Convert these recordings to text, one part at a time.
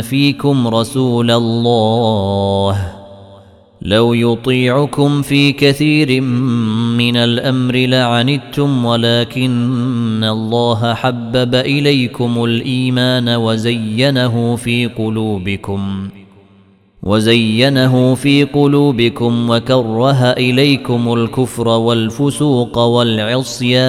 فيكم رسول الله. لو يطيعكم في كثير من الأمر لعنتم ولكن الله حبب إليكم الإيمان وزينه في قلوبكم. وزينه في قلوبكم وكره إليكم الكفر والفسوق والعصيان.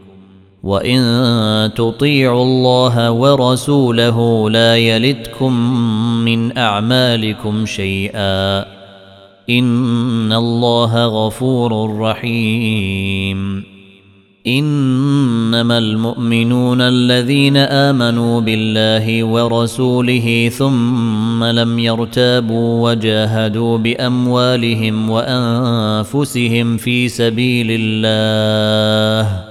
وان تطيعوا الله ورسوله لا يلدكم من اعمالكم شيئا ان الله غفور رحيم انما المؤمنون الذين امنوا بالله ورسوله ثم لم يرتابوا وجاهدوا باموالهم وانفسهم في سبيل الله